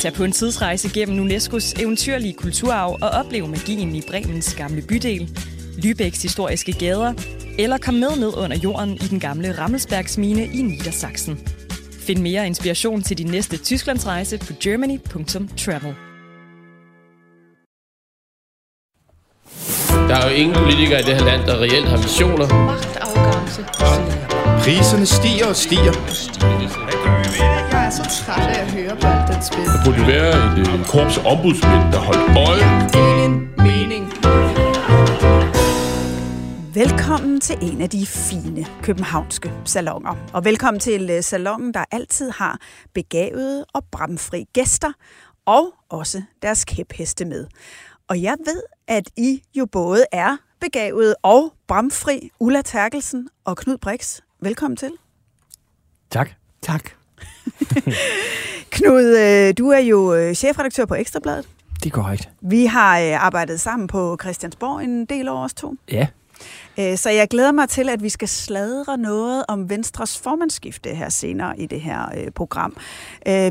Tag på en tidsrejse gennem UNESCO's eventyrlige kulturarv og oplev magien i Bremens gamle bydel, Lübecks historiske gader, eller kom med ned under jorden i den gamle Rammelsbergsmine i Niedersachsen. Find mere inspiration til din næste Tysklandsrejse på germany.travel. Der er jo ingen politikere i det her land, der reelt har visioner. Magtafgangse. Priserne stiger og stiger. Jeg er så træt af at høre på alt den spil. Der burde være et, øh, korps ombudsmænd, der holdt øje. Ingen mening. Velkommen til en af de fine københavnske salonger. Og velkommen til øh, salongen, der altid har begavede og bramfri gæster, og også deres kæpheste med. Og jeg ved, at I jo både er begavede og bramfri. Ulla Terkelsen og Knud Brix. Velkommen til. Tak. Tak. Knud, øh, du er jo øh, chefredaktør på Ekstrabladet. Det er korrekt. Vi har øh, arbejdet sammen på Christiansborg en del år os to. Ja. Så jeg glæder mig til, at vi skal sladre noget om Venstres formandsskifte her senere i det her program.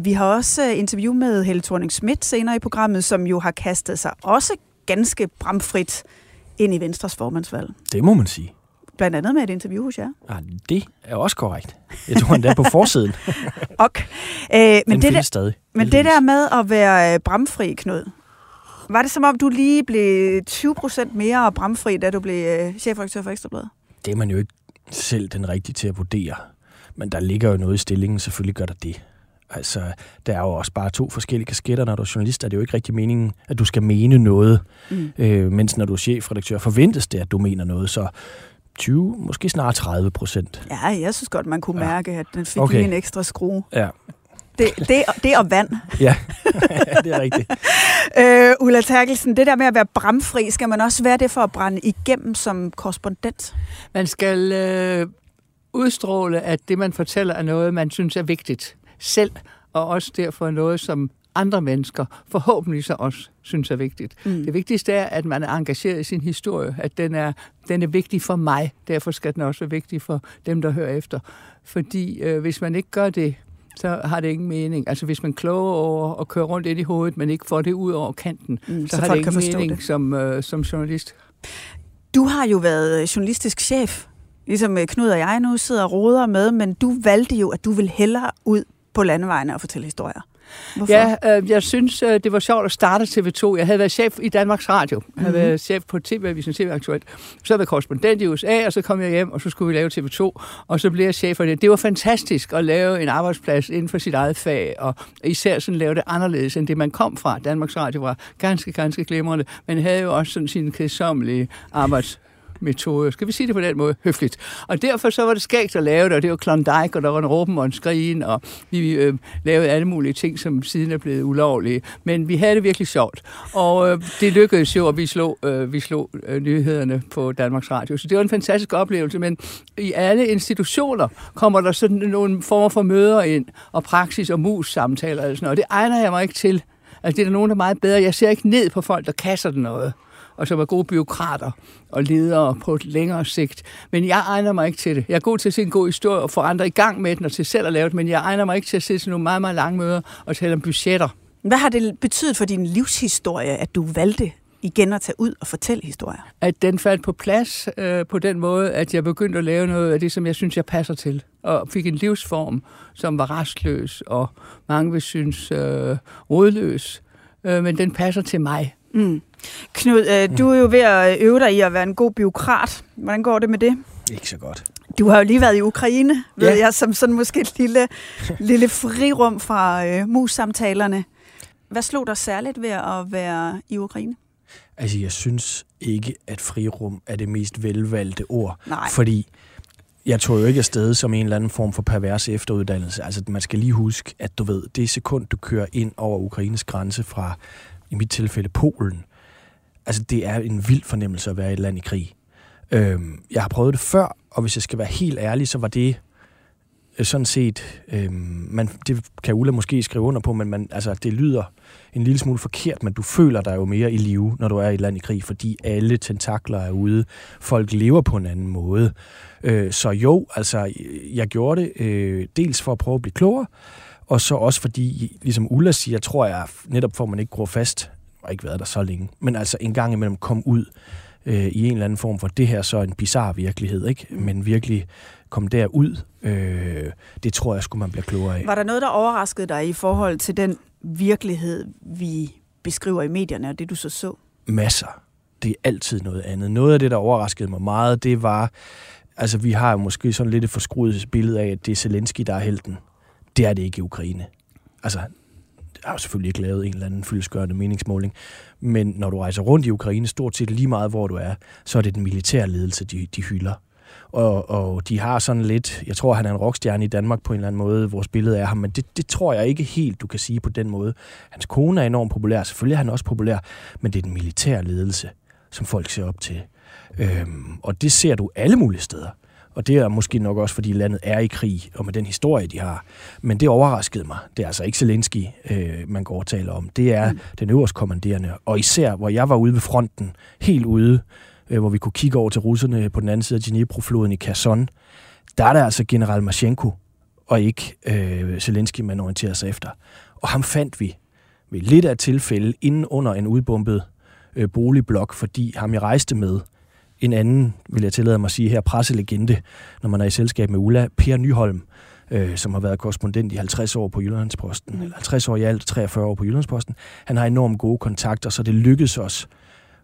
Vi har også interview med Helle thorning Schmidt senere i programmet, som jo har kastet sig også ganske bramfrit ind i Venstres formandsvalg. Det må man sige. Blandt andet med et interview hos jer. Ja, det er også korrekt. Jeg tror endda på forsiden. Ok. Øh, men Men det, der, stadig. men det der med at være øh, bramfri, Knud, var det som om, du lige blev 20 procent mere bramfri, da du blev øh, chefredaktør for Ekstrabladet? Det er man jo ikke selv den rigtige til at vurdere. Men der ligger jo noget i stillingen, selvfølgelig gør der det. Altså, der er jo også bare to forskellige kasketter. Når du er journalist, er det jo ikke rigtig meningen, at du skal mene noget. Mm. Øh, mens når du er chefredaktør, forventes det, at du mener noget. Så 20, måske snart 30 procent. Ja, jeg synes godt, man kunne Ja. mærke, at den fik Okay. lige en ekstra skrue. Ja, Det, det, det og vand. ja. det er rigtigt. Øh, Ulla Terkelsen, det der med at være bramfri, skal man også være det for at brænde igennem som korrespondent? Man skal øh, udstråle, at det, man fortæller, er noget, man synes er vigtigt selv, og også derfor noget, som andre mennesker forhåbentlig så også synes er vigtigt. Mm. Det vigtigste er, at man er engageret i sin historie, at den er, den er vigtig for mig, derfor skal den også være vigtig for dem, der hører efter. Fordi øh, hvis man ikke gør det, så har det ingen mening. Altså hvis man kloger over at køre rundt ind i hovedet, men ikke får det ud over kanten, Mm, så, så har det ingen mening som, øh, som journalist. Du har jo været journalistisk chef, ligesom øh, Knud og jeg nu sidder og roder med, men du valgte jo, at du vil hellere ud på landevejene og fortælle historier. Hvorfor? Ja, øh, jeg synes, øh, det var sjovt at starte TV2. Jeg havde været chef i Danmarks Radio. Jeg havde Mhm. været chef på TV-avisen TV Aktuelt. Så havde jeg korrespondent i USA, og så kom jeg hjem, og så skulle vi lave TV2. Og så blev jeg chef for det. Det var fantastisk at lave en arbejdsplads inden for sit eget fag, og især sådan lave det anderledes end det, man kom fra. Danmarks Radio var ganske, ganske glimrende, men havde jo også sådan sine kedsommelige arbejds metode. Skal vi sige det på den måde? Høfligt. Og derfor så var det skægt at lave det, og det var Klondike, og der var en råben og en skrigen, og vi øh, lavede alle mulige ting, som siden er blevet ulovlige. Men vi havde det virkelig sjovt. Og øh, det lykkedes jo, at vi slog, øh, vi slog øh, nyhederne på Danmarks Radio. Så det var en fantastisk oplevelse, men i alle institutioner kommer der sådan nogle former for møder ind, og praksis og mus-samtaler og sådan noget. Det egner jeg mig ikke til. Altså, det er der nogen, der er meget bedre. Jeg ser ikke ned på folk, der kasser den noget og som er gode byråkrater og ledere på et længere sigt. Men jeg egner mig ikke til det. Jeg er god til at se en god historie og få andre i gang med den og til selv at lave det, men jeg egner mig ikke til at sidde til nogle meget, meget lange møder og tale om budgetter. Hvad har det betydet for din livshistorie, at du valgte igen at tage ud og fortælle historier? At den faldt på plads øh, på den måde, at jeg begyndte at lave noget af det, som jeg synes, jeg passer til. Og fik en livsform, som var restløs, og mange vil synes øh, rådløs. Øh, men den passer til mig. Mm. Knud, øh, du er jo ved at øve dig i at være en god biokrat. Hvordan går det med det? Ikke så godt. Du har jo lige været i Ukraine, ved Ja. jeg, som sådan måske et lille, lille frirum fra øh, mus-samtalerne. Hvad slog dig særligt ved at være i Ukraine? Altså, jeg synes ikke, at frirum er det mest velvalgte ord. Nej. Fordi jeg tog jo ikke afsted som en eller anden form for pervers efteruddannelse. Altså, man skal lige huske, at du ved, det sekund, du kører ind over Ukraines grænse fra, i mit tilfælde, Polen, altså, det er en vild fornemmelse at være i et land i krig. Øhm, jeg har prøvet det før, og hvis jeg skal være helt ærlig, så var det øh, sådan set, øhm, man, det kan Ulla måske skrive under på, men man, altså, det lyder en lille smule forkert, men du føler dig jo mere i live, når du er i et land i krig, fordi alle tentakler er ude. Folk lever på en anden måde. Øh, så jo, altså, jeg gjorde det øh, dels for at prøve at blive klogere, Og så også fordi, ligesom Ulla siger, tror jeg, netop for at man ikke gror fast, og ikke været der så længe, men altså en gang imellem kom ud øh, i en eller anden form for, det her så en bizarre virkelighed, ikke? men virkelig kom derud, øh, det tror jeg skulle man bliver klogere af. Var der noget, der overraskede dig i forhold til den virkelighed, vi beskriver i medierne, og det du så så? Masser. Det er altid noget andet. Noget af det, der overraskede mig meget, det var, altså vi har jo måske sådan lidt et forskruet billede af, at det er Zelensky, der er helten. Det er det ikke i Ukraine. Altså, jeg har jo selvfølgelig ikke lavet en eller anden fyldesgørende meningsmåling, men når du rejser rundt i Ukraine, stort set lige meget hvor du er, så er det den militære ledelse, de, de hylder. Og, og de har sådan lidt, jeg tror, han er en rockstjerne i Danmark på en eller anden måde, vores billede af ham, men det, det tror jeg ikke helt, du kan sige på den måde. Hans kone er enormt populær, selvfølgelig er han også populær, men det er den militære ledelse, som folk ser op til. Øhm, og det ser du alle mulige steder. Og det er måske nok også, fordi landet er i krig, og med den historie, de har. Men det overraskede mig. Det er altså ikke Zelensky, øh, man går og taler om. Det er mm. den øverste kommanderende. Og især, hvor jeg var ude ved fronten, helt ude, øh, hvor vi kunne kigge over til russerne på den anden side af Dnipro-floden i Kherson, der er der altså general Mashenko, og ikke øh, Zelensky, man orienterer sig efter. Og ham fandt vi ved lidt af tilfælde inden under en udbumpet øh, boligblok, fordi ham jeg rejste med, en anden, vil jeg tillade mig at sige her, presselegende, når man er i selskab med Ulla, Per Nyholm, øh, som har været korrespondent i 50 år på Jyllandsposten, eller 50 år i alt, 43 år på Jyllandsposten. Han har enormt gode kontakter, så det lykkedes os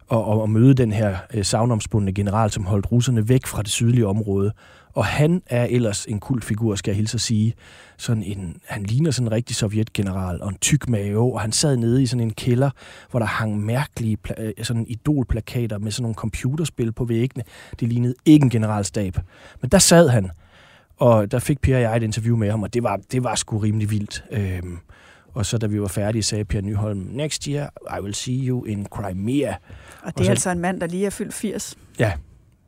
og og møde den her øh, savnomspundne general, som holdt russerne væk fra det sydlige område. Og han er ellers en kultfigur, skal jeg hilse at sige. Sådan en, han ligner sådan en rigtig sovjetgeneral og en tyk mave, og han sad nede i sådan en kælder, hvor der hang mærkelige øh, sådan idolplakater med sådan nogle computerspil på væggene. Det lignede ikke en generalstab. Men der sad han, og der fik Pierre og jeg et interview med ham, og det var, det var sgu rimelig vildt. Øhm, og så da vi var færdige, sagde Pierre Nyholm, next year I will see you in Crimea. Og det er og så, altså en mand, der lige er fyldt 80. Ja,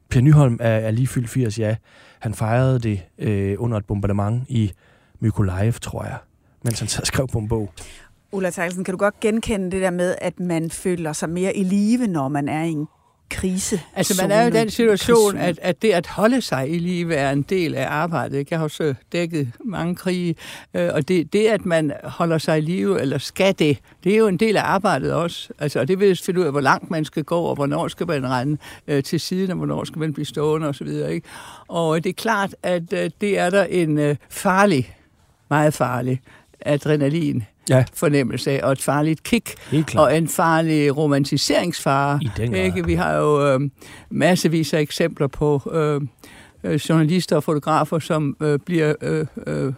Per Nyholm er, er lige fyldt 80, ja. Han fejrede det øh, under et bombardement i Mykolaiv, tror jeg, mens han sad og skrev på en bog. Ulla Terkelsen, kan du godt genkende det der med, at man føler sig mere i live, når man er i en krise. Altså man er jo i den situation, at, at det at holde sig i live er en del af arbejdet. Jeg har også dækket mange krige, øh, og det, det at man holder sig i live, eller skal det, det er jo en del af arbejdet også. Altså, og det vil finde ud af, hvor langt man skal gå, og hvornår skal man rende øh, til siden, og hvornår skal man blive stående osv. Ikke? Og det er klart, at øh, det er der en farlig, meget farlig adrenalin ja. fornemmelse af, og et farligt kick, og en farlig romantiseringsfare. I den ikke? Vi har jo øh, massevis af eksempler på øh, øh, journalister og fotografer, som øh, bliver... Øh, øh,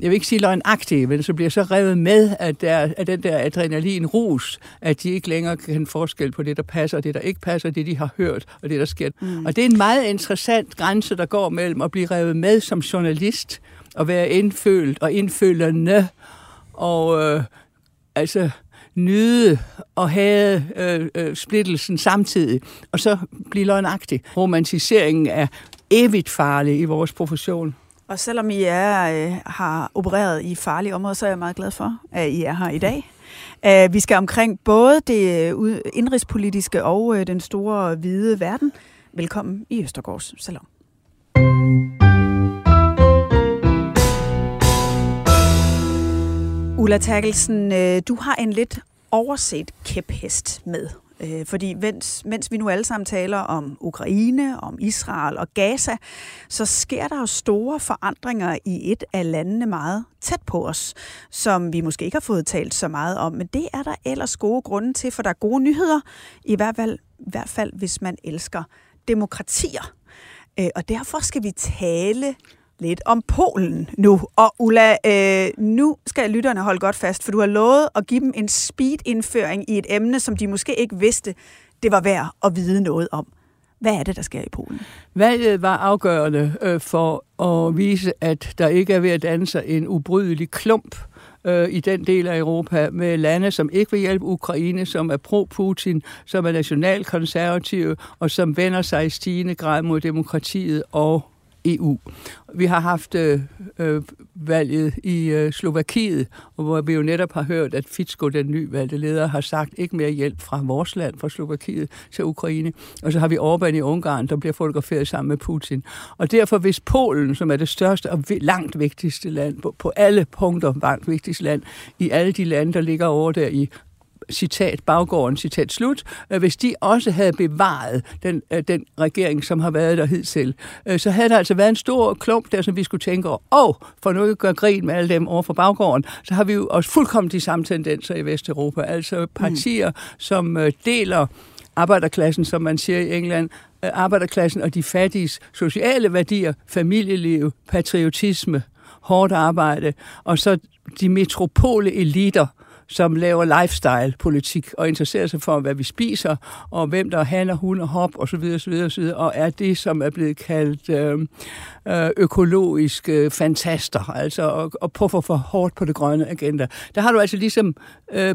jeg vil ikke sige løgnagtige, men så bliver så revet med af, der, af den der adrenalin-rus, at de ikke længere kan forskel på det, der passer, og det, der ikke passer, det, de har hørt, og det, der sker. Mm. Og det er en meget interessant grænse, der går mellem at blive revet med som journalist, og være indfølt og indfølende, og øh, altså nyde og have øh, øh, splittelsen samtidig, og så blive løgnagtig. Romantiseringen er evigt farlig i vores profession. Og selvom I er, øh, har opereret i farlige områder, så er jeg meget glad for, at I er her i dag. Uh, vi skal omkring både det øh, indrigspolitiske og uh, den store hvide verden. Velkommen i Østergaards Salon. Ulla Terkelsen, øh, du har en lidt overset kæphest med. Øh, fordi mens, mens vi nu alle sammen taler om Ukraine, om Israel og Gaza, så sker der jo store forandringer i et af landene meget tæt på os, som vi måske ikke har fået talt så meget om. Men det er der ellers gode grunde til, for der er gode nyheder, i hvert fald, i hvert fald hvis man elsker demokratier. Øh, og derfor skal vi tale lidt om Polen nu. Og Ulla, øh, nu skal lytterne holde godt fast, for du har lovet at give dem en speed-indføring i et emne, som de måske ikke vidste, det var værd at vide noget om. Hvad er det, der sker i Polen? Valget var afgørende øh, for at vise, at der ikke er ved at danne sig en ubrydelig klump øh, i den del af Europa med lande, som ikke vil hjælpe Ukraine, som er pro-Putin, som er nationalkonservative og som vender sig i stigende grad mod demokratiet og EU. Vi har haft øh, øh, valget i øh, Slovakiet, hvor vi jo netop har hørt, at Fico, den nyvalgte leder, har sagt ikke mere hjælp fra vores land, fra Slovakiet til Ukraine. Og så har vi Orbán i Ungarn, der bliver fotograferet sammen med Putin. Og derfor, hvis Polen, som er det største og langt vigtigste land, på, på alle punkter langt vigtigste land, i alle de lande, der ligger over der i citat baggården, citat slut, øh, hvis de også havde bevaret den, øh, den regering, som har været der hidtil, øh, så havde der altså været en stor klump der, som vi skulle tænke over. Og for nu at gøre grin med alle dem over for baggården, så har vi jo også fuldkommen de samme tendenser i Vesteuropa. Altså partier, mm. som deler arbejderklassen, som man siger i England, arbejderklassen og de fattiges sociale værdier, familieliv, patriotisme, hårdt arbejde, og så de metropole eliter, som laver lifestyle-politik og interesserer sig for, hvad vi spiser, og hvem der handler hund og hop, og så videre, så videre, så videre, og er det, som er blevet kaldt øh, øh økologiske øh, fantaster, altså og, og puffer for hårdt på det grønne agenda. Der har du altså ligesom øh,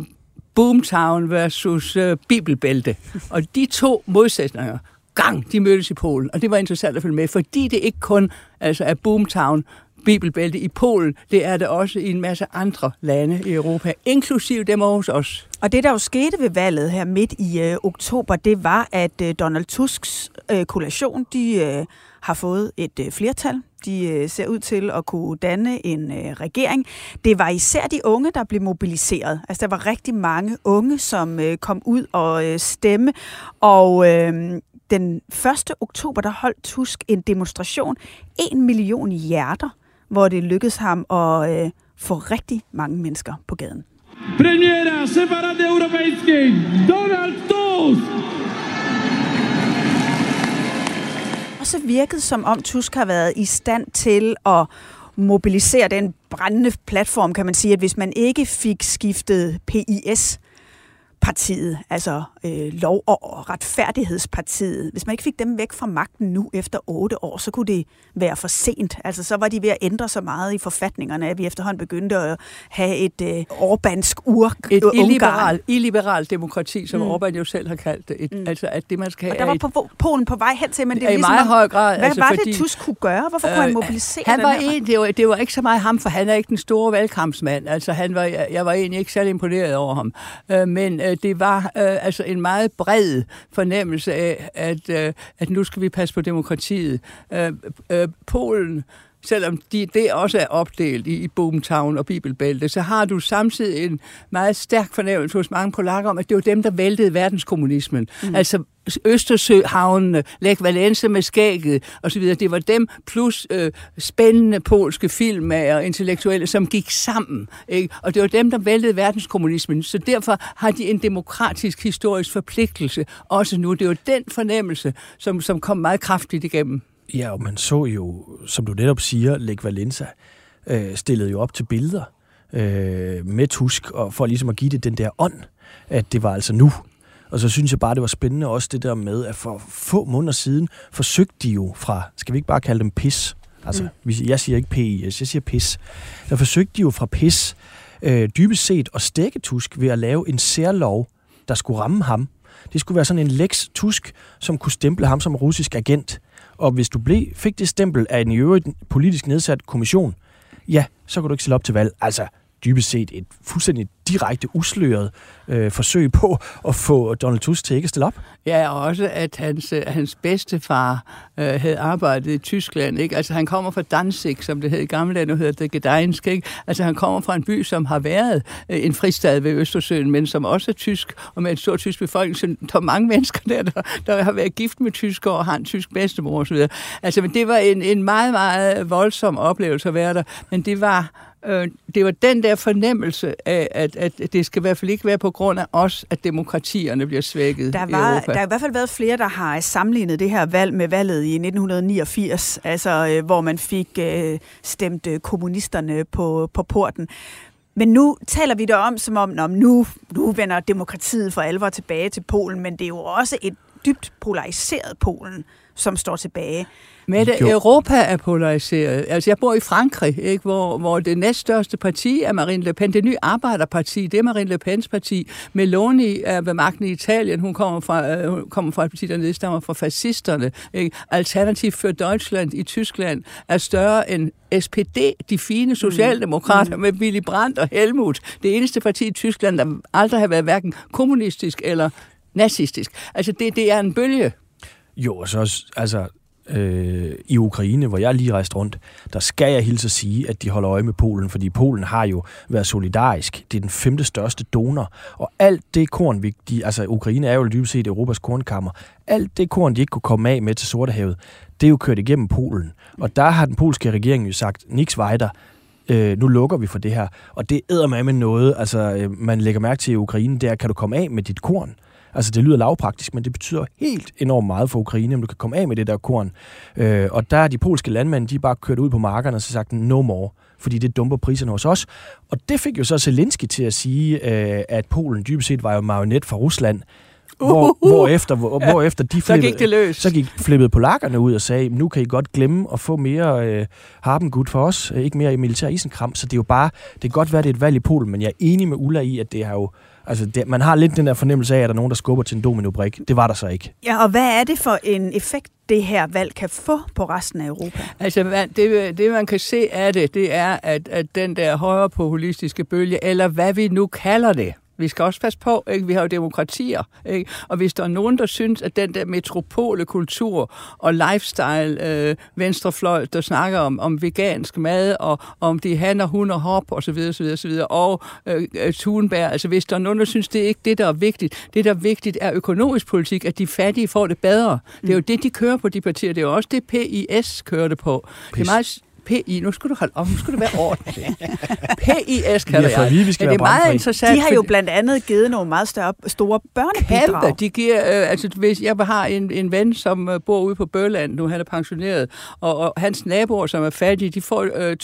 Boomtown versus øh, Bibelbælte, og de to modsætninger, gang, de mødtes i Polen, og det var interessant at følge med, fordi det ikke kun altså er Boomtown bibelbælte i Polen. Det er det også i en masse andre lande i Europa, inklusiv dem hos os. Og det, der jo skete ved valget her midt i øh, oktober, det var, at øh, Donald Tusks øh, koalition, de øh, har fået et øh, flertal. De øh, ser ud til at kunne danne en øh, regering. Det var især de unge, der blev mobiliseret. Altså, der var rigtig mange unge, som øh, kom ud og øh, stemme. Og øh, den 1. oktober, der holdt Tusk en demonstration. En million hjerter hvor det lykkedes ham at øh, få rigtig mange mennesker på gaden. Premiera szefa Rady Europejskiej, Donald Tusk! Og så virkede som om Tusk har været i stand til at mobilisere den brændende platform, kan man sige, at hvis man ikke fik skiftet PIS partiet, altså øh, Lov- og Retfærdighedspartiet, hvis man ikke fik dem væk fra magten nu efter otte år, så kunne det være for sent. Altså så var de ved at ændre så meget i forfatningerne, at vi efterhånden begyndte at have et øh, orbansk ur Et illiberal, illiberal demokrati, som mm. Orbán jo selv har kaldt det. Et, mm. Altså at det, man skal og der var på, Polen på vej hen til, men det er ligesom, i meget høj grad. Hvad altså, var fordi, det, Tusk kunne gøre? Hvorfor øh, kunne han mobilisere han var en, det, var, det var ikke så meget ham, for han er ikke den store valgkampsmand. Altså han var, jeg var egentlig ikke særlig imponeret over ham. Øh, men øh, det var øh, altså en meget bred fornemmelse af, at, øh, at nu skal vi passe på demokratiet. Øh, øh, Polen selvom de, det også er opdelt i, i Boomtown og Bibelbælte, så har du samtidig en meget stærk fornemmelse hos mange polakker om, at det var dem, der væltede verdenskommunismen. Mm. Altså Østersøhavnene, Lech Valence med skægget osv. Det var dem plus øh, spændende polske filmmager og intellektuelle, som gik sammen. Ikke? Og det var dem, der væltede verdenskommunismen. Så derfor har de en demokratisk historisk forpligtelse også nu. Det var den fornemmelse, som, som kom meget kraftigt igennem. Ja, og man så jo, som du netop siger, Lech Valenza øh, stillede jo op til billeder øh, med Tusk, og for ligesom at give det den der ånd, at det var altså nu. Og så synes jeg bare, det var spændende også det der med, at for få måneder siden forsøgte de jo fra, skal vi ikke bare kalde dem pis, altså mm. jeg siger ikke PIS, jeg siger pis, der forsøgte de jo fra pis øh, dybest set at stække Tusk ved at lave en særlov, der skulle ramme ham. Det skulle være sådan en Lex Tusk, som kunne stemple ham som russisk agent. Og hvis du blev, fik det stempel af en i øvrigt politisk nedsat kommission, ja, så kunne du ikke stille op til valg. Altså, dybest set et fuldstændig direkte usløret øh, forsøg på at få Donald Tusk til ikke at stille op. Ja, og også at hans, øh, hans bedstefar øh, havde arbejdet i Tyskland. Ikke? Altså han kommer fra Danzig, som det hed i gamle dage, nu hedder det Gdańsk. Ikke? Altså han kommer fra en by, som har været øh, en fristad ved Østersøen, men som også er tysk, og med en stor tysk befolkning. Så der er mange mennesker der, der, der har været gift med tysker og har en tysk bedstemor osv. Altså, men det var en, en meget, meget voldsom oplevelse at være der. Men det var øh, det var den der fornemmelse af, at, at det skal i hvert fald ikke være på grund af os, at demokratierne bliver svækket der var, i Europa. Der har i hvert fald været flere, der har sammenlignet det her valg med valget i 1989, altså øh, hvor man fik øh, stemt øh, kommunisterne på, på porten. Men nu taler vi der om, som om nu, nu vender demokratiet for alvor tilbage til Polen, men det er jo også et dybt polariseret Polen, som står tilbage. Men Europa er polariseret. Altså, jeg bor i Frankrig, ikke, hvor, hvor det næststørste parti er Marine Le Pen. Det nye arbejderparti, det er Marine Le Pens parti. Meloni er ved magten i Italien. Hun kommer fra, øh, hun kommer fra et parti, der nedstammer fra fascisterne. Ikke? Alternativ for Deutschland i Tyskland er større end SPD, de fine socialdemokrater mm. med Willy Brandt og Helmut. Det eneste parti i Tyskland, der aldrig har været hverken kommunistisk eller nazistisk. Altså, det, det er en bølge. Jo, og så altså, øh, i Ukraine, hvor jeg lige rejste rundt, der skal jeg hilse at sige, at de holder øje med Polen, fordi Polen har jo været solidarisk. Det er den femte største donor, og alt det korn, vi, de, altså Ukraine er jo dybest set Europas kornkammer, alt det korn, de ikke kunne komme af med til Sortehavet, det er jo kørt igennem Polen. Og der har den polske regering jo sagt, niks weiter, øh, nu lukker vi for det her. Og det æder med med noget, altså øh, man lægger mærke til i Ukraine, der kan du komme af med dit korn. Altså, det lyder lavpraktisk, men det betyder helt enormt meget for Ukraine, om du kan komme af med det der korn. Øh, og der er de polske landmænd, de bare kørt ud på markerne og så sagt, no more fordi det dumper priserne hos os. Og det fik jo så Zelensky til at sige, øh, at Polen dybest set var jo marionet for Rusland, hvor, uh, uh, hvor, efter, hvor, ja, hvor efter de flippede, så gik det løs. Så gik flippede polakkerne ud og sagde, nu kan I godt glemme at få mere øh, harpengud for os, øh, ikke mere i militær isenkram. Så det er jo bare, det kan godt være, det er et valg i Polen, men jeg er enig med Ulla i, at det har jo Altså, det, man har lidt den der fornemmelse af, at der er nogen, der skubber til en dominobrik. Det var der så ikke. Ja, og hvad er det for en effekt, det her valg kan få på resten af Europa? Altså, det, det man kan se af det, det er, at, at den der højre populistiske bølge, eller hvad vi nu kalder det, vi skal også passe på, ikke? vi har jo demokratier, ikke? og hvis der er nogen, der synes, at den der metropole kultur og lifestyle øh, venstrefløj, der snakker om, om vegansk mad, og om de han og hun og hop, og så videre, så videre, så videre, og øh, øh, Thunberg, altså hvis der er nogen, der synes, det er ikke det, der er vigtigt. Det, der er vigtigt, er økonomisk politik, at de fattige får det bedre. Det er jo det, de kører på, de partier. Det er jo også det, PIS kører det på. Pis. Det er meget PI, nu skulle du holde op, nu skulle du være ordentlig. PIS kalder jeg. Vi, vi skal Men det er meget interessant. De har jo blandt andet givet nogle meget større, store børnebidrag. Kæmpe. De giver, øh, altså hvis jeg har en, en ven, som øh, bor ude på Bøland, nu han er pensioneret, og, og hans naboer, som er fattige, de får øh,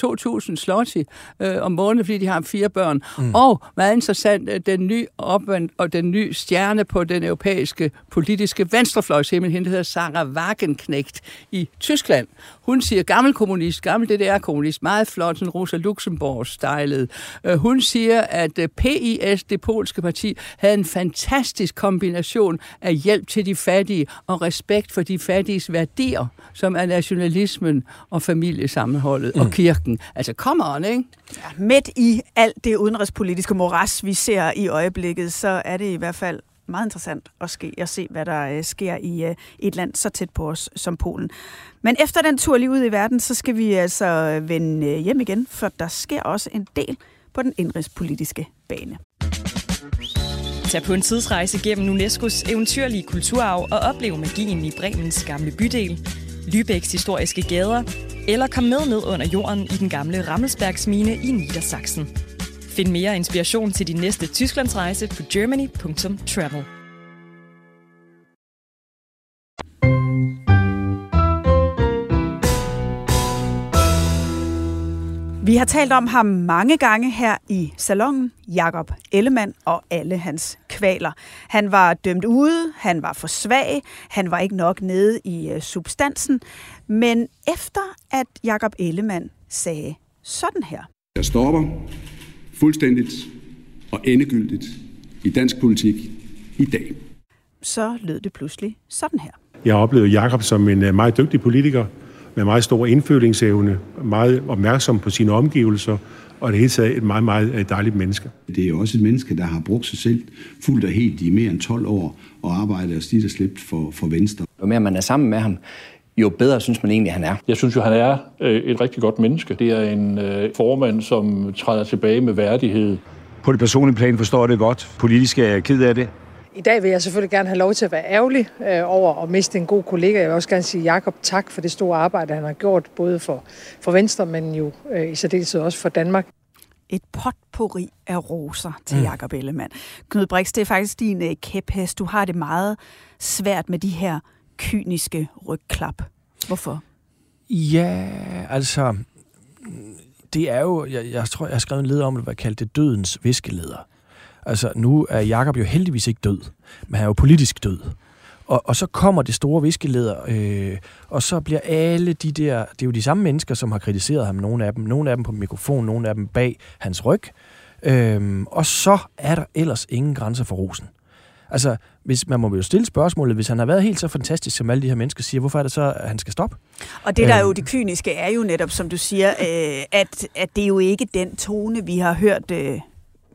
2.000 slotti øh, om måneden, fordi de har fire børn. Mm. Og meget interessant, øh, den nye opvand og den nye stjerne på den europæiske politiske venstrefløjshimmel, hende hedder Sarah Wagenknecht i Tyskland. Hun siger gammel kommunist, gammel DDR-kommunist, meget flot, sådan Rosa Luxemburg-stylet. Uh, hun siger, at øh, PIS, det polske parti, havde en fantastisk kombination af hjælp til de fattige og respekt for de fattiges værdier, som er nationalismen og familiesammenholdet mm. og kirken. Altså, come on, ikke? Ja, midt i alt det udenrigspolitiske moras, vi ser i øjeblikket, så er det i hvert fald meget interessant at, ske, at se, hvad der øh, sker i øh, et land så tæt på os som Polen. Men efter den tur lige ud i verden, så skal vi altså vende øh, hjem igen, for der sker også en del på den indrigspolitiske bane. Tag på en tidsrejse gennem UNESCO's eventyrlige kulturarv og oplev magien i Bremens gamle bydel, Lübecks historiske gader, eller kom med ned under jorden i den gamle Rammelsbergsmine i Niedersachsen. Find mere inspiration til din næste Tysklandsrejse på germany.travel. Vi har talt om ham mange gange her i salongen, Jakob Ellemann og alle hans kvaler. Han var dømt ude, han var for svag, han var ikke nok nede i uh, substansen. Men efter at Jakob Ellemann sagde sådan her. Jeg stopper fuldstændigt og endegyldigt i dansk politik i dag. Så lød det pludselig sådan her. Jeg oplevede Jakob som en øh, meget dygtig politiker, med meget stor indfølingsevne, meget opmærksom på sine omgivelser, og det hele taget et meget, meget øh, dejligt menneske. Det er også et menneske, der har brugt sig selv fuldt og helt i mere end 12 år og arbejdet og slidt og slæbt for, for Venstre. Jo mere man er sammen med ham, jo bedre synes man egentlig, han er. Jeg synes jo, han er øh, et rigtig godt menneske. Det er en øh, formand, som træder tilbage med værdighed. På det personlige plan forstår jeg det godt. Politisk er jeg ked af det. I dag vil jeg selvfølgelig gerne have lov til at være ærgerlig øh, over at miste en god kollega. Jeg vil også gerne sige Jakob tak for det store arbejde, han har gjort, både for, for Venstre, men jo øh, i særdeleshed også for Danmark. Et potpourri af roser til mm. Jakob Ellemann. Knud Brix, det er faktisk din øh, kæphest. Du har det meget svært med de her kyniske rygklap. Hvorfor? Ja, altså, det er jo, jeg, jeg tror, jeg har skrevet en leder om det, hvad kaldt det dødens viskeleder. Altså, nu er Jakob jo heldigvis ikke død, men han er jo politisk død. Og, og så kommer det store viskeleder, øh, og så bliver alle de der, det er jo de samme mennesker, som har kritiseret ham, nogle af dem, nogle af dem på mikrofon, nogle af dem bag hans ryg, øh, og så er der ellers ingen grænser for rosen. Altså, hvis, man må jo stille spørgsmålet, hvis han har været helt så fantastisk, som alle de her mennesker siger, hvorfor er det så, at han skal stoppe? Og det, der er jo det kyniske, er jo netop, som du siger, øh, at, at det er jo ikke den tone, vi har hørt, øh,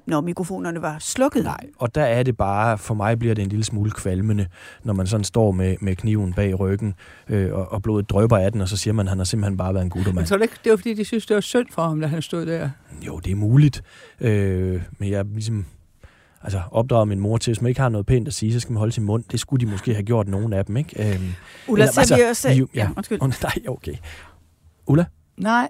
når mikrofonerne var slukket. Nej, og der er det bare, for mig bliver det en lille smule kvalmende, når man sådan står med, med kniven bag ryggen, øh, og, og blodet drøber af den, og så siger man, at han har simpelthen bare været en guttermand. Men så det, det var fordi, de synes, det var synd for ham, da han stod der. Jo, det er muligt, øh, men jeg ligesom altså opdraget min mor til, hvis man ikke har noget pænt at sige, så skal man holde sin mund. Det skulle de måske have gjort, nogen af dem, ikke? Øhm, Ulla, så altså, vi også... Ja, ja, undskyld. nej, okay. Ulla? Nej,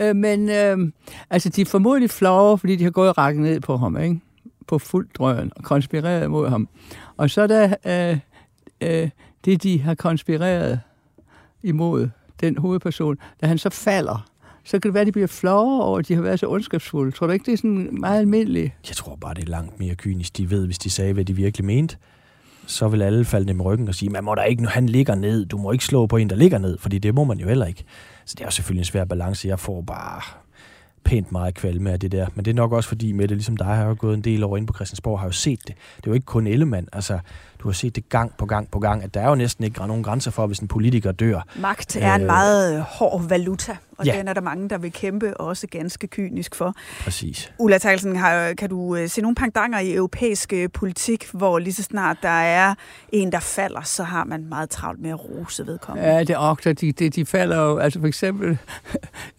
øh, men øh, altså, de er formodentlig flove, fordi de har gået og rakket ned på ham, ikke? På fuld drøn og konspireret mod ham. Og så da øh, øh, det, de har konspireret imod den hovedperson, da han så falder, så kan det være, at de bliver flove over, at de har været så ondskabsfulde. Tror du ikke, det er sådan meget almindeligt? Jeg tror bare, det er langt mere kynisk. De ved, hvis de sagde, hvad de virkelig mente, så vil alle falde dem i ryggen og sige, man må da ikke, når han ligger ned, du må ikke slå på en, der ligger ned, fordi det må man jo heller ikke. Så det er jo selvfølgelig en svær balance. Jeg får bare pænt meget kvalme af det der. Men det er nok også fordi, med det ligesom dig har jo gået en del over ind på Christiansborg, har jo set det. Det er jo ikke kun Ellemann. Altså, du har set det gang på gang på gang, at der er jo næsten ikke nogen grænser for, hvis en politiker dør. Magt er en meget hård valuta, og ja. den er der mange, der vil kæmpe også ganske kynisk for. Præcis. Ulla har, kan du øh, se nogle pangdanger i europæisk øh, politik, hvor lige så snart der er en, der falder, så har man meget travlt med at rose vedkommende? Ja, det er okter, de, de, de falder jo, altså for eksempel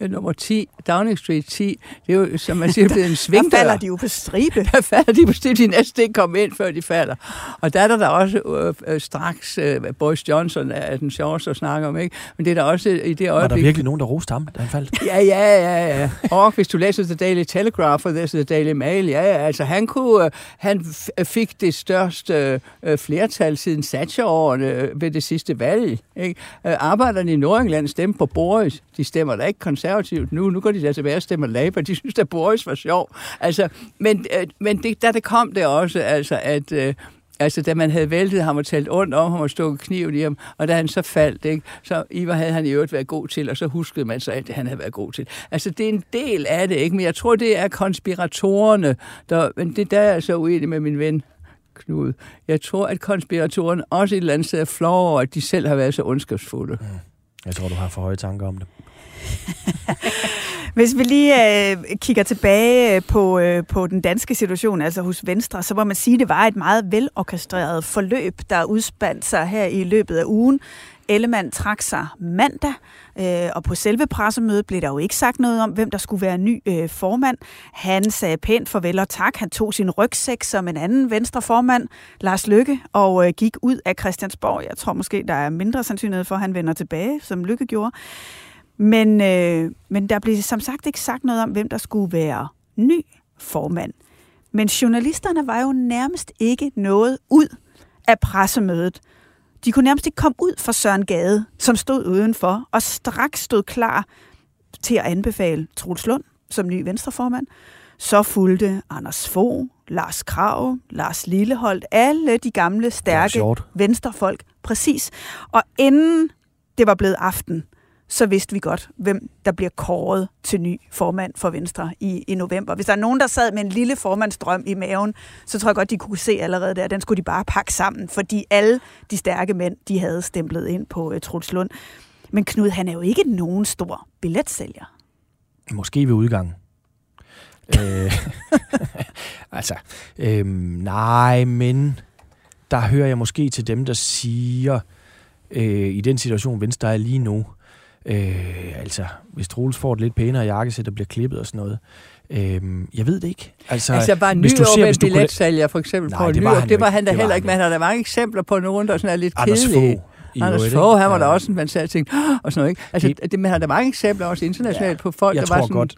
nummer 10, Downing Street 10, det er jo, som man siger, er en svingdør. der falder de jo på stribe. Der falder de på stribe, de næsten ikke kommer ind, før de falder. Og der er der, der også øh, øh, straks, øh, Boris Johnson er den sjoveste at snakke om, ikke? Men det er der også i det øjeblik... Var der virkelig nogen, der roste ham, da han faldt? Ja, ja, ja, ja. Og hvis du læser The Daily Telegraph og The Daily Mail, ja, ja, altså han kunne, øh, han fik det største øh, flertal siden Thatcher-årene øh, ved det sidste valg, ikke? Øh, arbejderne i Nordengland stemte på Boris. De stemmer da ikke konservativt nu. Nu går de der tilbage og stemmer Labour. De synes, at Boris var sjov. Altså, men øh, men det, der det kom det også, altså, at øh, Altså, da man havde væltet ham og talt ondt om ham og stukket kniven i ham, og da han så faldt, ikke, så Ivar havde han i øvrigt været god til, og så huskede man så, at han havde været god til. Altså, det er en del af det, ikke? Men jeg tror, det er konspiratorerne, der, men det der er jeg så uenig med min ven Knud. Jeg tror, at konspiratorerne også et eller andet sted er flov over, at de selv har været så ondskabsfulde. Mm. Jeg tror, du har for høje tanker om det. Hvis vi lige øh, kigger tilbage øh, på, øh, på den danske situation, altså hos Venstre, så må man sige, at det var et meget velorkestreret forløb, der udspandt sig her i løbet af ugen. Ellemann trak sig mandag, øh, og på selve pressemødet blev der jo ikke sagt noget om, hvem der skulle være ny øh, formand. Han sagde pænt farvel og tak. Han tog sin rygsæk som en anden venstre formand, Lars Lykke, og øh, gik ud af Christiansborg. Jeg tror måske, der er mindre sandsynlighed for, at han vender tilbage, som Lykke gjorde. Men, øh, men der blev som sagt ikke sagt noget om, hvem der skulle være ny formand. Men journalisterne var jo nærmest ikke noget ud af pressemødet. De kunne nærmest ikke komme ud for Søren Gade, som stod udenfor, og straks stod klar til at anbefale Troels Lund som ny venstreformand. Så fulgte Anders Fogh, Lars Krav, Lars Lilleholdt, alle de gamle, stærke venstrefolk. Præcis. Og inden det var blevet aften, så vidste vi godt, hvem der bliver kåret til ny formand for Venstre i, i november. Hvis der er nogen, der sad med en lille formandsdrøm i maven, så tror jeg godt, de kunne se allerede der, den skulle de bare pakke sammen, fordi alle de stærke mænd, de havde stemplet ind på uh, Truls Lund. Men Knud, han er jo ikke nogen stor billetsælger. Måske ved udgangen. øh, altså, øh, nej, men der hører jeg måske til dem, der siger, øh, i den situation, Venstre er lige nu, Øh, altså, hvis Troels får et lidt pænere jakkesæt og bliver klippet og sådan noget. Øh, jeg ved det ikke. Altså, altså bare hvis du ser, du billetsælger for eksempel Nej, på det var, det var han da heller ikke, men han har da mange eksempler på nogen, der sådan er lidt Anders kedelige. Fogh. Anders Fogh, han var ja. der også, man sagde ting, og sådan noget, ikke? Altså, det, man har der mange eksempler også internationalt ja, på folk, jeg der tror var sådan... Godt,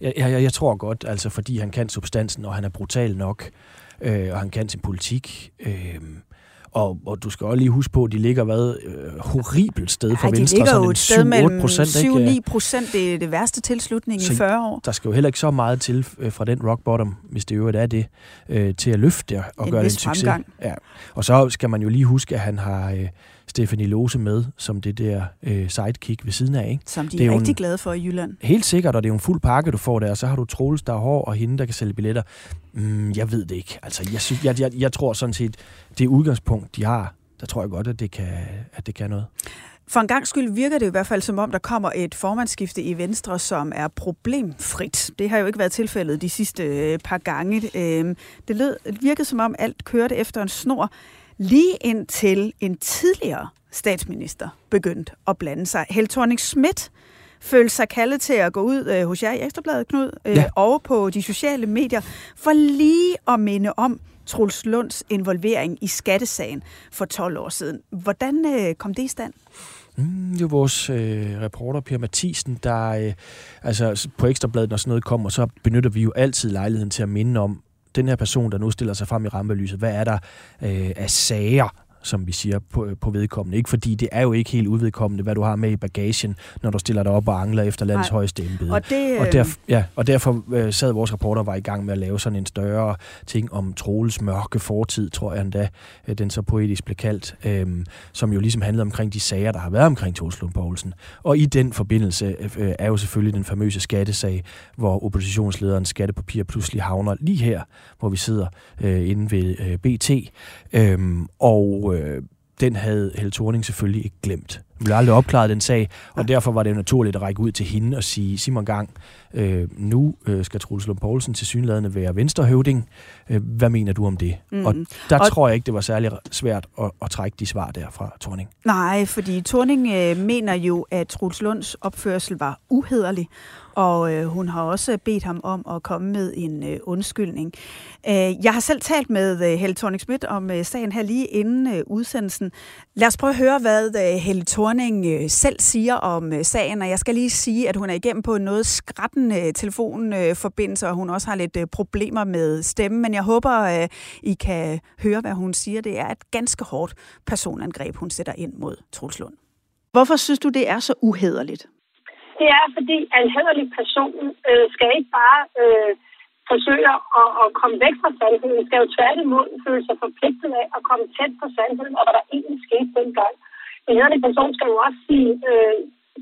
jeg, jeg, jeg tror godt, altså fordi han kan substansen, og han er brutal nok, øh, og han kan sin politik, øh, Og, og du skal også lige huske på, at de ligger hvad, øh, horribelt sted for de Venstre. ligger sådan jo et sted 7-8 mellem procent, 7-9 procent. Det er det værste tilslutning Så i 40 år. Der skal jo heller ikke så meget til øh, fra den rock bottom, hvis det øvrigt er det, øh, til at løfte det og En gøre det en succes. fremgang. Ja. Og så skal man jo lige huske, at han har øh, Stephanie Lose med som det der øh, sidekick ved siden af. Ikke? Som de Det er, er rigtig en- glade for i Jylland. Helt sikkert, og det er jo en fuld pakke, du får der. Og så har du Troels, der er hård, og hende, der kan sælge billetter. Mm, jeg ved det ikke. Altså, jeg, synes, jeg, jeg, jeg tror sådan set, det udgangspunkt, de har, der tror jeg godt, at det kan, at det kan noget. For en gang skyld virker det i hvert fald som om, der kommer et formandsskifte i Venstre, som er problemfrit. Det har jo ikke været tilfældet de sidste øh, par gange. Øh, Det, lød, virkede som om alt kørte efter en snor, lige indtil en tidligere statsminister begyndte at blande sig. Thorning Schmidt følte sig kaldet til at gå ud øh, hos jer i Ekstrabladet, Knud, øh, Ja. og på de sociale medier, for lige at minde om Truls Lunds involvering i skattesagen for 12 år siden. Hvordan øh, kom det i stand? Mm, det er vores øh, reporter, Per Mathisen, der øh, altså på Ekstrabladet, når sådan noget kommer, så benytter vi jo altid lejligheden til at minde om, den her person, der nu stiller sig frem i rampelyset, hvad er der øh, af sager, som vi siger, på, på vedkommende. Ikke fordi det er jo ikke helt udvedkommende, hvad du har med i bagagen, når du stiller dig op og angler efter landets Nej. højeste embede. Og det, og, øh, derf- ja, og derfor øh, sad vores reporter var i gang med at lave sådan en større ting om Troels mørke fortid, tror jeg endda, øh, den så poetisk blev kaldt, øh, som jo ligesom handlede omkring de sager, der har været omkring Troels Lund Poulsen. Og i den forbindelse øh, er jo selvfølgelig den famøse skattesag, hvor oppositionslederens skattepapir pludselig havner lige her, hvor vi sidder øh, inde ved øh, BT. Øh, og øh, den havde Helle Thorning selvfølgelig ikke glemt. Hun ville aldrig opklaret den sag, og derfor var det naturligt at række ud til hende og sige, Simon Gang, øh, nu øh, skal Troels Lund Poulsen til synlædende være venstrehøvding. Øh, hvad mener du om det? Mhm. Og der Og- tror jeg ikke, det var særlig svært at, at trække de svar der fra Thorning. Nej, fordi Thorning øh, mener jo, at Truls Lunds opførsel var uhederlig, og øh, hun har også bedt ham om at komme med en øh, undskyldning. Øh, jeg har selv talt med øh, Helle thorning Schmidt om øh, sagen her lige inden øh, udsendelsen. Lad os prøve at høre, hvad øh, Helle Thorning øh, selv siger om øh, sagen, og jeg skal lige sige, at hun er igennem på en noget skrættende øh, telefonforbindelse, og hun også har lidt øh, problemer med stemmen, men jeg håber, øh, I kan høre, hvad hun siger. Det er et ganske hårdt personangreb, hun sætter ind mod Troels Lund. Hvorfor synes du, det er så uhederligt? Det er fordi, en hederlig person øh, skal ikke bare øh, forsøge at, at komme væk fra sandheden. skal jo tværtimod føle sig forpligtet af at komme tæt på sandheden, og hvad der egentlig skete dengang. En hederlig person skal jo også sige, øh,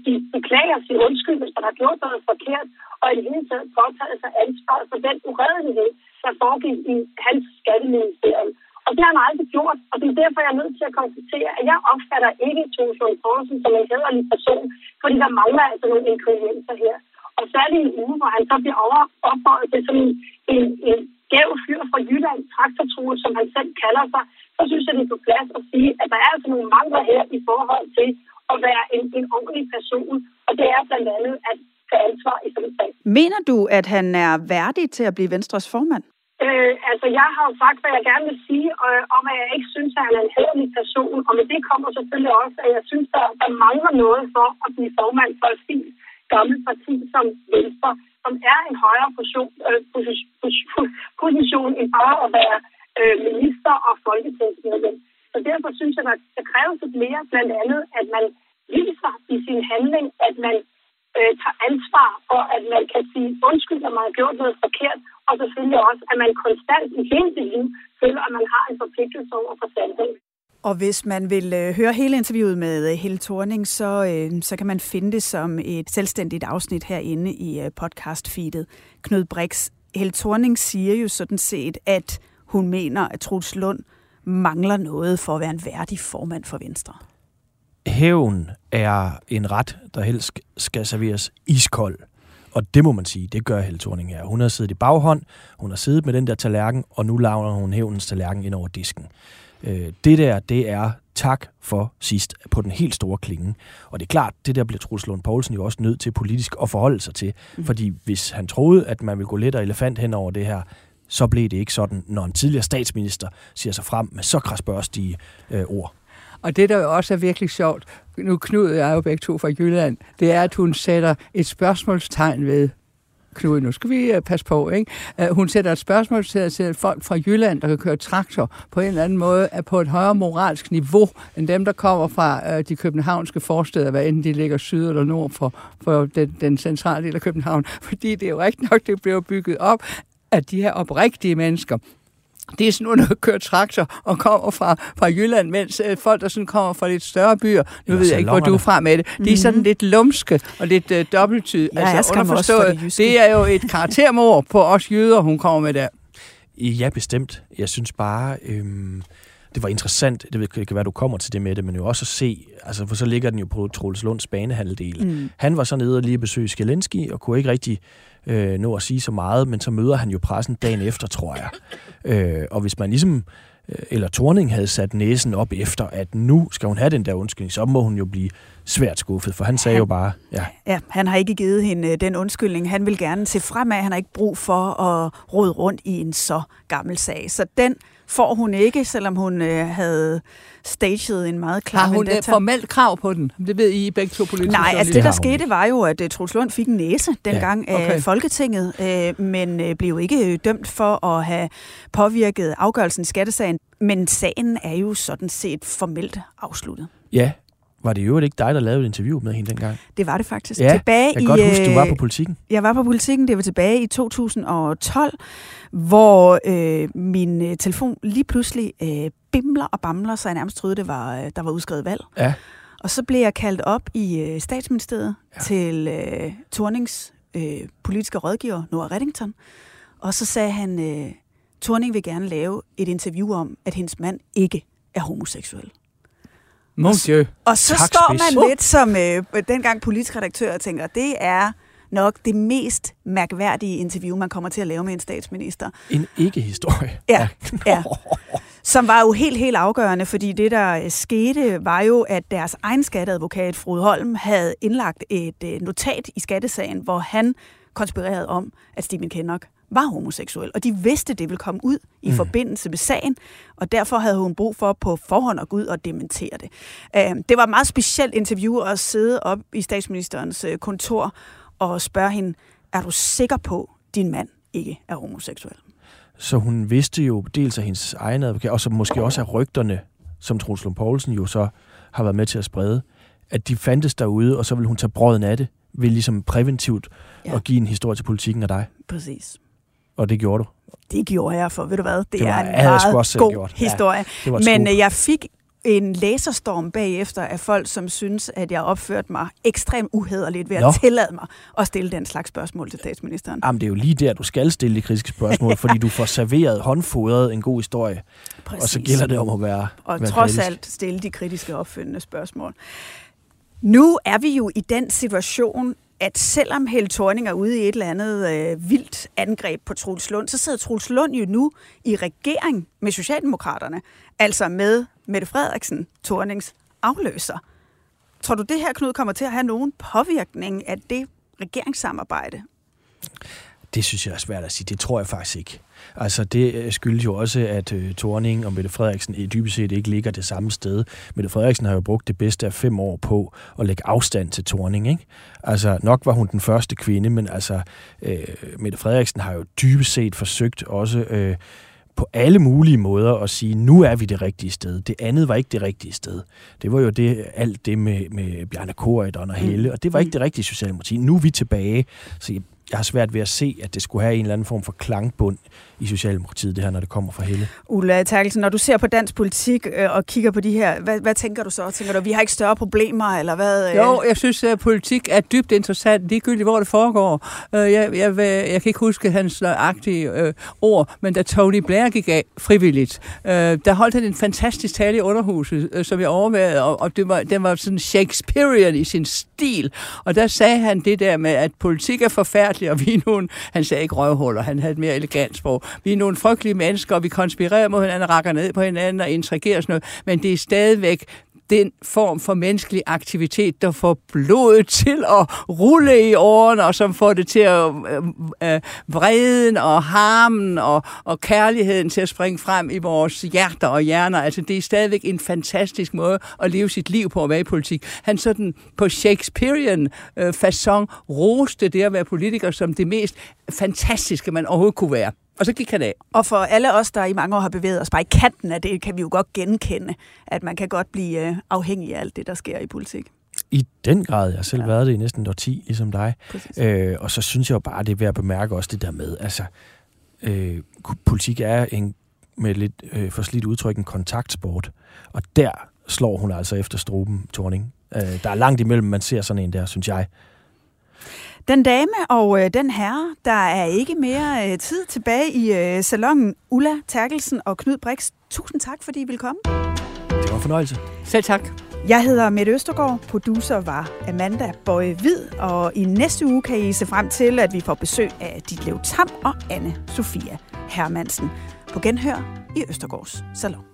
de beklager sin undskyld, hvis man har gjort noget forkert, og i det hele taget påtaget sig ansvaret for den uredelighed, der foregik i hans skatteministerium. Og det har han aldrig gjort, og det er derfor, jeg er nødt til at konstatere, at jeg opfatter ikke Troels Poulsen som en hederlig person, fordi der mangler altså nogle ingredienser her. Og særligt i en uge, hvor han så bliver over ophøjet til sådan en, en, en gæv fyr fra Jylland, traktortrue, som han selv kalder sig, så synes jeg, det er på plads at sige, at der er altså nogle mangler her i forhold til at være en, en ordentlig person. Og det er blandt andet at tage ansvar i sådan en sag. Mener du, at han er værdig til at blive Venstres formand? Øh, altså, jeg har jo sagt, hvad jeg gerne vil sige, øh, om at jeg ikke synes, at han er en hederlig person. Og med det kommer selvfølgelig også, at jeg synes, der, der mangler noget for at blive formand for et fint gammelt parti som Venstre, som er en højere position, øh, position, position, position end bare at være øh, minister og folketingsmedlem. Så derfor synes jeg, at der kræves lidt mere, blandt andet, at man viser i sin handling, at man øh, tager ansvar for, at man kan sige undskyld, når man har gjort noget forkert, og selvfølgelig også, at man konstant i hele sit liv føler, at man har en forpligtelse over for sandheden. Og hvis man vil øh, høre hele interviewet med øh, Helle Thorning, så, øh, så kan man finde det som et selvstændigt afsnit herinde i øh, podcast-feedet. Knud Brix, Helle Thorning siger jo sådan set, at hun mener, at Truls Lund mangler noget for at være en værdig formand for Venstre. Hævn er en ret, der helst skal serveres iskold. Og det må man sige, det gør Helle Thorning her. Hun har siddet i baghånd, hun har siddet med den der tallerken, og nu laver hun hævnens tallerken ind over disken. Øh, det der, det er tak for sidst på den helt store klinge. Og det er klart, det der bliver Truls Lund Poulsen jo også nødt til politisk at forholde sig til. Mm. Fordi hvis han troede, at man ville gå let og elefant hen over det her, så blev det ikke sådan, når en tidligere statsminister siger sig frem med så krasbørstige øh, ord. Og det, der jo også er virkelig sjovt, nu Knud og jeg er jo begge to fra Jylland, det er, at hun sætter et spørgsmålstegn ved, Knud, nu skal vi øh, passe på, ikke? Hun sætter et spørgsmål til, at folk fra Jylland, der kan køre traktor, på en eller anden måde er på et højere moralsk niveau, end dem, der kommer fra øh, de københavnske forsteder, hvad enten de ligger syd eller nord for, for den, den centrale del af København. Fordi det er jo rigtigt nok, det bliver bygget op at de her oprigtige mennesker, det er sådan nogle, der kører traktor og kommer fra, fra Jylland, mens øh, folk, der sådan kommer fra lidt større byer, nu ved jeg ikke, hvor du er fra med det, de er sådan lidt lumske og lidt øh, dobbeltyd. Ja, jeg skal også for det det er jo et karaktermord på os jøder, hun kommer med der. Ja, bestemt. Jeg synes bare, øhm, det var interessant, det kan være, du kommer til det med det, men jo også at se, altså for så ligger den jo på Troels Lunds banehalvdel. Mm. Han var så nede og lige besøge Skelenski, og kunne ikke rigtig øh, nå at sige så meget, men så møder han jo pressen dagen efter, tror jeg. Øh, og hvis man ligesom, øh, eller Torning havde sat næsen op efter, at nu skal hun have den der undskyldning, så må hun jo blive svært skuffet, for han sagde han, jo bare, ja. Ja, han har ikke givet hende øh, den undskyldning. Han vil gerne se fremad. Han har ikke brug for at rode rundt i en så gammel sag. Så den får hun ikke, selvom hun øh, havde staged en meget klar Har hun et formelt krav på den? Det ved I begge to politiske Nej, altså det, der skete, var jo, at uh, Troels Lund fik en næse dengang ja, okay. af Folketinget, øh, men øh, blev ikke øh, dømt for at have påvirket afgørelsen i skattesagen. Men sagen er jo sådan set formelt afsluttet. Ja, var det jo ikke dig, der lavede et interview med hende dengang? Det var det faktisk. Ja, tilbage jeg kan godt huske, du var på øh, politikken. Jeg var på politikken, det var tilbage i 2012, hvor øh, min øh, telefon lige pludselig øh, bimler og bamler, så jeg nærmest troede, det var, øh, der var udskrevet valg. Ja. Og så blev jeg kaldt op i øh, statsministeriet ja. til øh, Tornings øh, politiske rådgiver, Nora Reddington. Og så sagde han, øh, Torning vil gerne lave et interview om, at hendes mand ikke er homoseksuel. Mon Dieu. Og så Tak, står spids. man lidt som øh, dengang politisk redaktør og tænker, det er nok det mest mærkværdige interview, man kommer til at lave med en statsminister. En ikke-historie. Ja, ja. Som var jo helt, helt afgørende, fordi det, der øh, skete, var jo, at deres egen skatteadvokat, Frode Holm, havde indlagt et øh, notat i skattesagen, hvor han konspirerede om, at Stephen Kinnock var homoseksuel, og de vidste, det ville komme ud i mm. forbindelse med sagen, og derfor havde hun brug for på forhånd at gå ud og dementere det. Øh, det var et meget specielt interview at sidde op i statsministerens øh, kontor og spørge hende, er du sikker på, at din mand ikke er homoseksuel? Så hun vidste jo dels af hendes egen advokat, og så måske også af rygterne, som Troels Lund Poulsen jo så har været med til at sprede, at de fandtes derude, og så vil hun tage brøden af det, ved ligesom præventivt Ja. at give en historie til politikken af dig. Præcis. Og det gjorde du. Det gjorde jeg, for ved du hvad, det, Det var- er en meget god gjort. Ja, historie. et Men scoop. øh, jeg fik en laserstorm bagefter af folk, som synes, at jeg opførte mig ekstremt uhederligt ved at Nå. tillade mig at stille den slags spørgsmål til statsministeren. Jamen, det er jo lige der, du skal stille de kritiske spørgsmål, fordi du får serveret, håndfodret en god historie. Præcis. Og så gælder det om at være Og være trods kritisk. alt stille de kritiske opfølgende spørgsmål. Nu er vi jo i den situation, at selvom Helle Thorning er ude i et eller andet øh, vildt angreb på Troels Lund, så sidder Troels Lund jo nu i regering med Socialdemokraterne, altså med Mette Frederiksen, Thornings afløser. Tror du, det her, Knud, kommer til at have nogen påvirkning af det regeringssamarbejde? Det synes jeg er svært at sige. Det tror jeg faktisk ikke. Altså, det øh, skyldes jo også, at øh, Thorning og Mette Frederiksen i dybest set ikke ligger det samme sted. Mette Frederiksen har jo brugt det bedste af fem år på at lægge afstand til Thorning, ikke? Altså, nok var hun den første kvinde, men altså, øh, Mette Frederiksen har jo dybest set forsøgt også øh, på alle mulige måder at sige, nu er vi det rigtige sted. Det andet var ikke det rigtige sted. Det var jo det, alt det med, med Bjarne Korydon og Helle, og det var ikke det rigtige Socialdemokrati. Nu er vi tilbage, så jeg, jeg har svært ved at se, at det skulle have en eller anden form for klangbund i Socialdemokratiet, det her, når det kommer fra Helle. Ulla Terkelsen, når du ser på dansk politik øh, og kigger på de her, hvad, hvad tænker du så? Tænker du, vi har ikke større problemer, eller hvad? øh? Jo, jeg synes, at politik er dybt interessant, ligegyldigt hvor det foregår. Øh, Jeg, jeg, jeg kan ikke huske hans nøjagtige øh, ord, men da Tony Blair gik af frivilligt, øh, der holdt han en fantastisk tale i underhuset, øh, som jeg overvejede, og, og det var, den var sådan Shakespearean i sin stil. Og der sagde han det der med, at politik er forfærdelig, og vi nogle, han sagde ikke røvhuller, han havde et mere elegant sprog. Vi er nogle frygtelige mennesker, og vi konspirerer mod hinanden, rakker ned på hinanden og intrigerer sådan noget, men det er stadigvæk den form for menneskelig aktivitet, der får blodet til at rulle i årene, og som får det til at øh, øh, vreden og harmen og, og kærligheden til at springe frem i vores hjerter og hjerner. Altså, det er stadigvæk en fantastisk måde at leve sit liv på at være i politik. Han sådan på Shakespearean øh, façon roste det at være politiker som det mest fantastiske, man overhovedet kunne være. Og så gik han af. Og for alle os, der i mange år har bevæget os bare i kanten af det, kan vi jo godt genkende, at man kan godt blive øh, afhængig af alt det, der sker i politik. I den grad. Jeg har selv ja. været det i næsten et 10, ligesom dig. Øh, og så synes jeg jo bare, det er værd at bemærke også det der med, altså, øh, politik er en, med lidt øh, forslidt udtryk, en kontaktsport. Og der slår hun altså efter struben, Torning. Øh, der er langt imellem, man ser sådan en der, synes jeg. Den dame og øh, den herre, der er ikke mere øh, tid tilbage i øh, salongen. Ulla Terkelsen og Knud Brix, tusind tak, fordi I ville komme. Det var en fornøjelse. Selv tak. Jeg hedder Mette Østergaard, producer var Amanda Bøje Hvid, og i næste uge kan I se frem til, at vi får besøg af Ditlev Tam og anne Sofia Hermansen på genhør i Østergaards Salon.